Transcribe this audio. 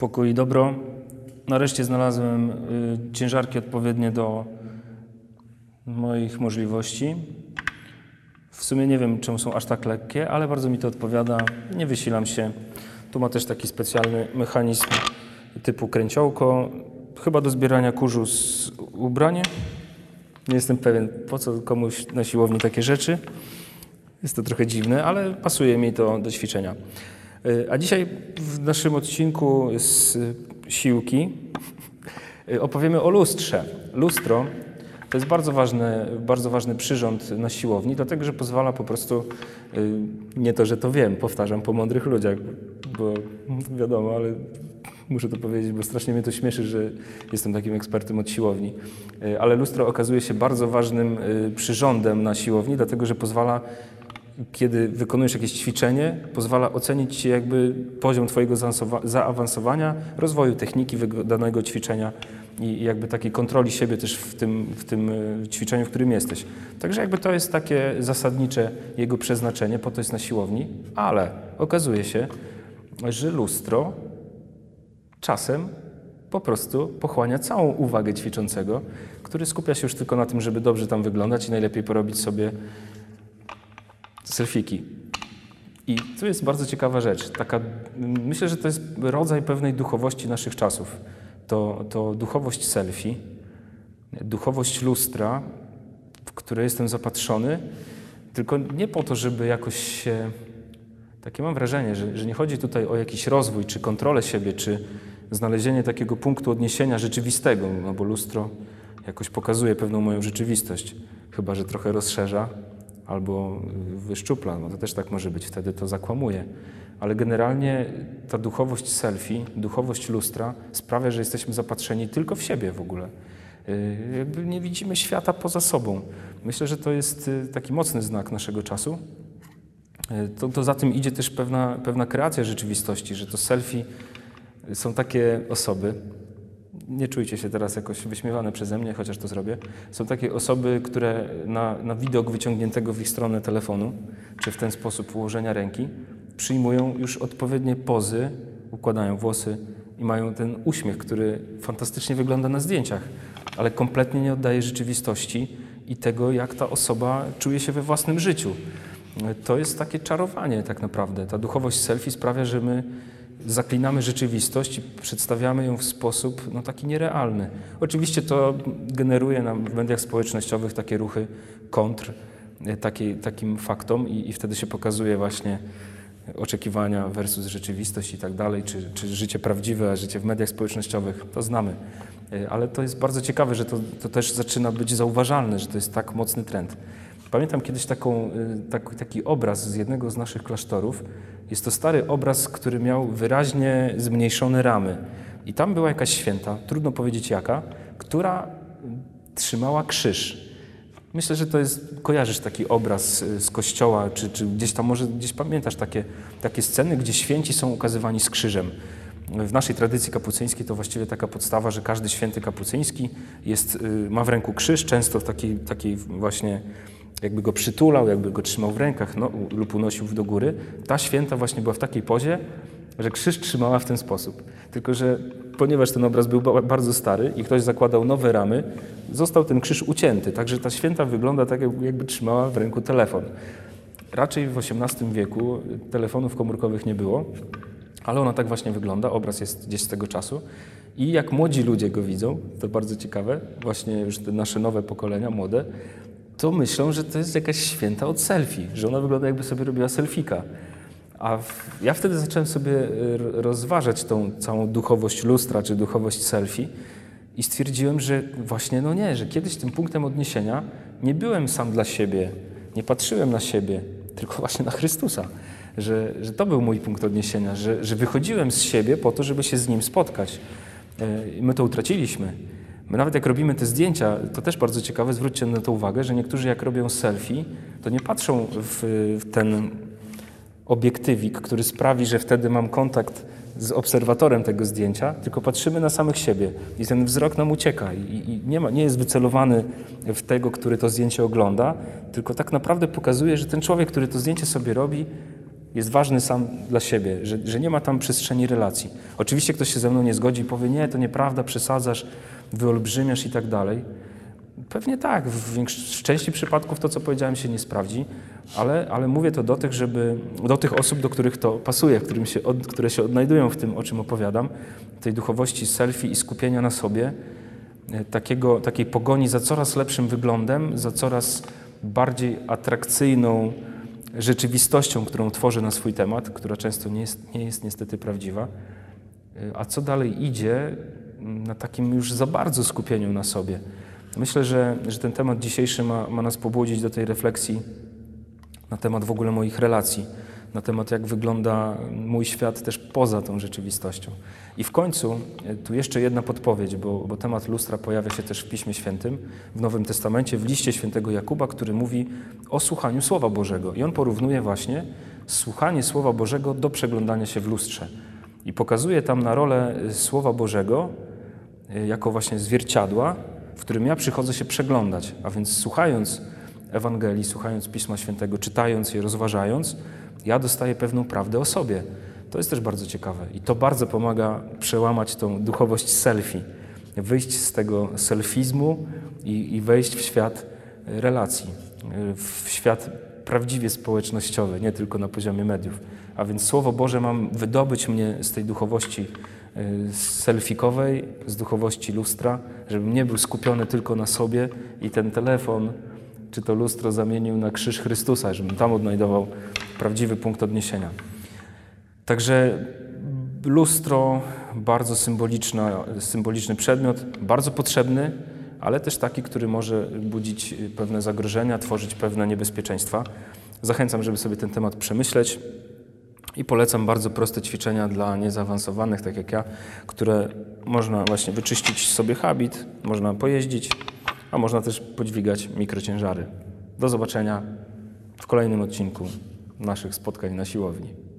Pokój i dobro. Nareszcie znalazłem y, ciężarki odpowiednie do moich możliwości. W sumie nie wiem, czemu są aż tak lekkie, ale bardzo mi to odpowiada. Nie wysilam się. Tu ma też taki specjalny mechanizm typu kręciołko. Chyba do zbierania kurzu z ubrania. Nie jestem pewien, po co komuś na siłowni takie rzeczy. Jest to trochę dziwne, ale pasuje mi to do ćwiczenia. Y, A dzisiaj w naszym odcinku z siłki y, opowiemy o lustrze. Lustro to jest bardzo ważny, bardzo ważny przyrząd na siłowni, dlatego że pozwala po prostu, nie to, że to wiem, powtarzam po mądrych ludziach, bo wiadomo, ale muszę to powiedzieć, bo strasznie mnie to śmieszy, że jestem takim ekspertem od siłowni. Ale lustro okazuje się bardzo ważnym przyrządem na siłowni, dlatego że pozwala kiedy wykonujesz jakieś ćwiczenie, pozwala ocenić ci jakby poziom twojego zaawansowania, rozwoju techniki danego ćwiczenia i jakby takiej kontroli siebie też w tym, w tym y, ćwiczeniu, w którym jesteś. Także jakby to jest takie zasadnicze jego przeznaczenie, po to jest na siłowni, ale okazuje się, że lustro czasem po prostu pochłania całą uwagę ćwiczącego, który skupia się już tylko na tym, żeby dobrze tam wyglądać i najlepiej porobić sobie selfiki. I tu jest bardzo ciekawa rzecz. Taka, myślę, że to jest rodzaj pewnej duchowości naszych czasów. To, to duchowość selfie, duchowość lustra, w które jestem zapatrzony, tylko nie po to, żeby jakoś się. Takie mam wrażenie, że, że nie chodzi tutaj o jakiś rozwój, czy kontrolę siebie, czy znalezienie takiego punktu odniesienia rzeczywistego, no bo lustro jakoś pokazuje pewną moją rzeczywistość, chyba że trochę rozszerza albo wyszczupla, no to też tak może być, wtedy to zakłamuje. Ale generalnie ta duchowość selfie, duchowość lustra sprawia, że jesteśmy zapatrzeni tylko w siebie w ogóle. Yy, Jakby nie widzimy świata poza sobą. Myślę, że to jest y, taki mocny znak naszego czasu. Yy, To, to za tym idzie też pewna, pewna kreacja rzeczywistości, że to selfie są takie osoby, nie czujcie się teraz jakoś wyśmiewane przeze mnie, chociaż to zrobię. Są takie osoby, które na, na widok wyciągniętego w ich stronę telefonu, czy w ten sposób ułożenia ręki, przyjmują już odpowiednie pozy, układają włosy i mają ten uśmiech, który fantastycznie wygląda na zdjęciach, ale kompletnie nie oddaje rzeczywistości i tego, jak ta osoba czuje się we własnym życiu. To jest takie czarowanie tak naprawdę. Ta duchowość selfie sprawia, że my zaklinamy rzeczywistość i przedstawiamy ją w sposób no, taki nierealny. Oczywiście to generuje nam w mediach społecznościowych takie ruchy kontr e, takiej, takim faktom i, i wtedy się pokazuje właśnie oczekiwania versus rzeczywistość i tak dalej, czy, czy życie prawdziwe, a życie w mediach społecznościowych, to znamy. E, Ale to jest bardzo ciekawe, że to, to też zaczyna być zauważalne, że to jest tak mocny trend. Pamiętam kiedyś taką, y, tak, taki obraz z jednego z naszych klasztorów. Jest to stary obraz, który miał wyraźnie zmniejszone ramy. I tam była jakaś święta, trudno powiedzieć jaka, która trzymała krzyż. Myślę, że to jest, kojarzysz taki obraz y, z kościoła, czy, czy gdzieś tam, może gdzieś pamiętasz takie, takie sceny, gdzie święci są ukazywani z krzyżem. W naszej tradycji kapucyńskiej to właściwie taka podstawa, że każdy święty kapucyński jest, y, ma w ręku krzyż, często w takiej, takiej właśnie jakby go przytulał, jakby go trzymał w rękach no, lub unosił do góry. Ta święta właśnie była w takiej pozie, że krzyż trzymała w ten sposób. Tylko, że ponieważ ten obraz był ba- bardzo stary i ktoś zakładał nowe ramy, został ten krzyż ucięty. Także ta święta wygląda tak, jakby trzymała w ręku telefon. Raczej w XVIII wieku telefonów komórkowych nie było, ale ona tak właśnie wygląda. Obraz jest gdzieś z tego czasu. I jak młodzi ludzie go widzą, to bardzo ciekawe, właśnie już te nasze nowe pokolenia, młode, to myślą, że to jest jakaś święta od selfie, że ona wygląda jakby sobie robiła selfika. A w, ja wtedy zacząłem sobie r- rozważać tą całą duchowość lustra czy duchowość selfie i stwierdziłem, że właśnie no nie, że kiedyś tym punktem odniesienia nie byłem sam dla siebie, nie patrzyłem na siebie, tylko właśnie na Chrystusa. Że, że to był mój punkt odniesienia, że, że wychodziłem z siebie po to, żeby się z Nim spotkać. Y, I my to utraciliśmy. My nawet jak robimy te zdjęcia, to też bardzo ciekawe, zwróćcie na to uwagę, że niektórzy jak robią selfie, to nie patrzą w, w ten obiektywik, który sprawi, że wtedy mam kontakt z obserwatorem tego zdjęcia, tylko patrzymy na samych siebie i ten wzrok nam ucieka i, i nie, ma, nie jest wycelowany w tego, który to zdjęcie ogląda, tylko tak naprawdę pokazuje, że ten człowiek, który to zdjęcie sobie robi, jest ważny sam dla siebie, że, że nie ma tam przestrzeni relacji. Oczywiście ktoś się ze mną nie zgodzi i powie, nie, to nieprawda, przesadzasz, wyolbrzymiasz i tak dalej. Pewnie tak, w, większo- w części przypadków to, co powiedziałem, się nie sprawdzi, ale, ale mówię to do tych, żeby, do tych osób, do których to pasuje, którym się od, które się odnajdują w tym, o czym opowiadam, tej duchowości selfie i skupienia na sobie, e, takiego, takiej pogoni za coraz lepszym wyglądem, za coraz bardziej atrakcyjną rzeczywistością, którą tworzy na swój temat, która często nie jest, nie jest niestety prawdziwa. Y, A co dalej idzie na takim już za bardzo skupieniu na sobie. Myślę, że, że ten temat dzisiejszy ma, ma nas pobudzić do tej refleksji na temat w ogóle moich relacji, na temat jak wygląda mój świat też poza tą rzeczywistością. I w końcu e, tu jeszcze jedna podpowiedź, bo, bo temat lustra pojawia się też w Piśmie Świętym, w Nowym Testamencie, w liście świętego Jakuba, który mówi o słuchaniu Słowa Bożego. I on porównuje właśnie słuchanie Słowa Bożego do przeglądania się w lustrze. I pokazuje tam na rolę e, Słowa Bożego jako właśnie zwierciadła, w którym ja przychodzę się przeglądać, a więc słuchając Ewangelii, słuchając Pisma Świętego, czytając je, rozważając, ja dostaję pewną prawdę o sobie. To jest też bardzo ciekawe i to bardzo pomaga przełamać tą duchowość selfie, wyjść z tego selfizmu i, i wejść w świat relacji, w świat prawdziwie społecznościowy, nie tylko na poziomie mediów. A więc Słowo Boże mam wydobyć mnie z tej duchowości y, selfikowej, z duchowości lustra, żebym nie był skupiony tylko na sobie i ten telefon czy to lustro zamienił na krzyż Chrystusa, żebym tam odnajdował prawdziwy punkt odniesienia. Także lustro, bardzo symboliczny przedmiot, bardzo potrzebny, ale też taki, który może budzić pewne zagrożenia, tworzyć pewne niebezpieczeństwa. Zachęcam, żeby sobie ten temat przemyśleć i polecam bardzo proste ćwiczenia dla niezaawansowanych, tak jak ja, które można właśnie wyczyścić sobie habit, można pojeździć, a można też podźwigać mikrociężary. Do zobaczenia w kolejnym odcinku naszych spotkań na siłowni.